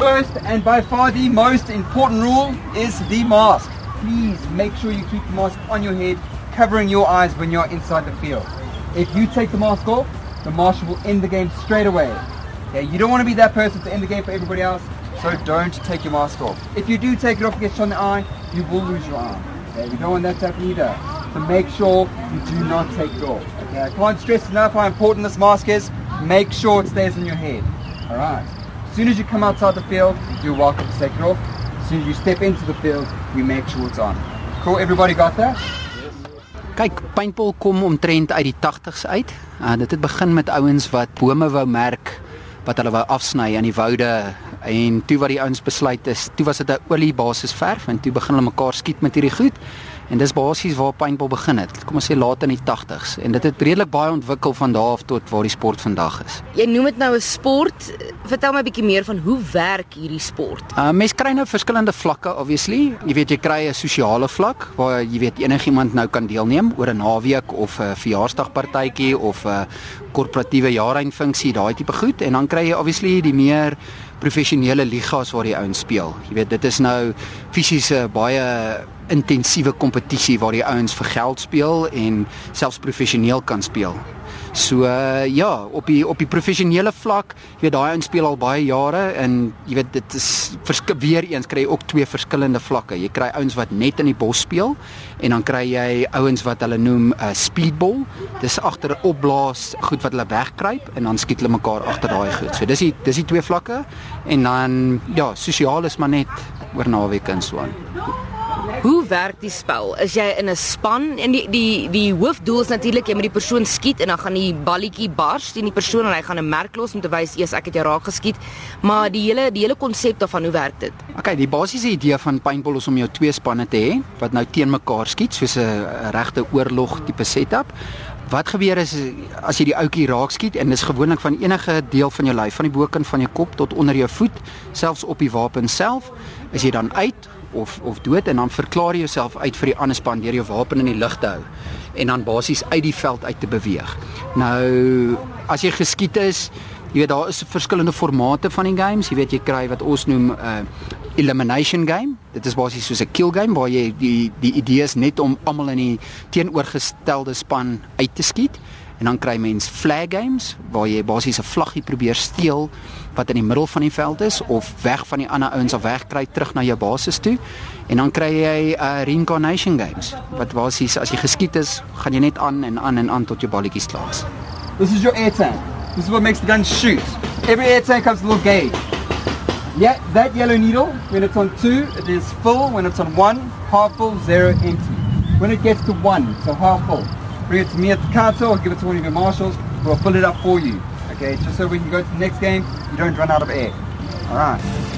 First and by far the most important rule is the mask. Please make sure you keep the mask on your head, covering your eyes when you're inside the field. If you take the mask off, the marshal will end the game straight away. Okay, you don't want to be that person to end the game for everybody else, so don't take your mask off. If you do take it off and get shot in the eye, you will lose your arm. Okay, we don't want that to happen either. So make sure you do not take it off. Okay, I can't stress enough how important this mask is. Make sure it stays on your head. Alright. As soon as you come outside the field, you're welcome to take it off. As soon as you step into the field, we make sure it's on. Cool, everybody got that? Kyk, paintball kom omtrent uit die 80s uit. Uh, dit het begin met ouens wat bome wou merk wat hulle wou afsny aan die woude en toe wat die ouens besluit is, toe was dit 'n oliebasis verf en toe begin hulle mekaar skiet met hierdie goed. En dis basies waar paintball begin het. Kom ons sê laat in die 80s en dit het redelik baie ontwikkel van daar af tot waar die sport vandag is. Jy noem dit nou 'n sport. Vertel my 'n bietjie meer van hoe werk hierdie sport? Uh mense kry nou verskillende vlakke obviously. Jy weet jy kry 'n sosiale vlak waar jy weet enigiemand nou kan deelneem oor 'n naweek of 'n verjaarsdagpartytjie of 'n korporatiewe jaareindfunksie, daai tipe goed en dan kry jy obviously die meer professionele ligas waar die ouens speel. Jy weet dit is nou fisiese baie intensiewe kompetisie waar die ouens vir geld speel en selfs professioneel kan speel. So uh, ja, op die op die professionele vlak, jy weet daai ouens speel al baie jare en jy weet dit is weer eens kry jy ook twee verskillende vlakke. Jy kry ouens wat net in die bos speel en dan kry jy ouens wat hulle noem 'n uh, speedball. Dis agter opblaas goed wat hulle wegkruip en dan skiet hulle mekaar agter daai goed. So dis die dis die twee vlakke en dan ja, sosiaal is maar net oor naweek en so aan. Hoe werk die spel? Is jy in 'n span en die die die hoofdoel is natuurlik jy moet die persoon skiet en dan gaan die balletjie bars teen die persoon en hy gaan 'n merk los om te wys eers ek het jou raak geskiet. Maar die hele die hele konsep daarvan hoe werk dit? Okay, die basiese idee van paintball is om jou twee spanne te hê wat nou teen mekaar skiet soos 'n regte oorlog tipe setup. Wat gebeur is as jy die ouetjie raak skiet en dis gewoonlik van enige deel van jou lyf, van die bokant van jou kop tot onder jou voet, selfs op die wapen self, is jy dan uit of of dood en dan verklaar jy jouself uit vir die ander span deur jou wapen in die lug te hou en dan basies uit die veld uit te beweeg. Nou as jy geskiet is, jy weet daar is verskillende formate van die games. Jy weet jy kry wat ons noem 'n uh, elimination game. Dit is basies soos 'n kill game waar jy die die idee is net om almal in die teenoorgestelde span uit te skiet. En dan kry mens flag games waar jy basies 'n vlaggie probeer steel wat in die middel van die veld is of weg van die ander ouens of wegkry terug na jou basis toe. En dan kry jy uh, reincarnation games wat basies as jy geskiet is, gaan jy net aan en aan en aan tot jou balletjies klaar is. This is your air tank. This is what makes the gun shoot. Every air tank comes a little gauge. Yeah, that yellow needle, when it's on two, it is full. When it's on one, half full, zero, empty. When it gets to one, so half full, bring it to me at the counter or give it to one of your marshals. We'll fill it up for you. Okay, just so we can go to the next game, you don't run out of air. All right.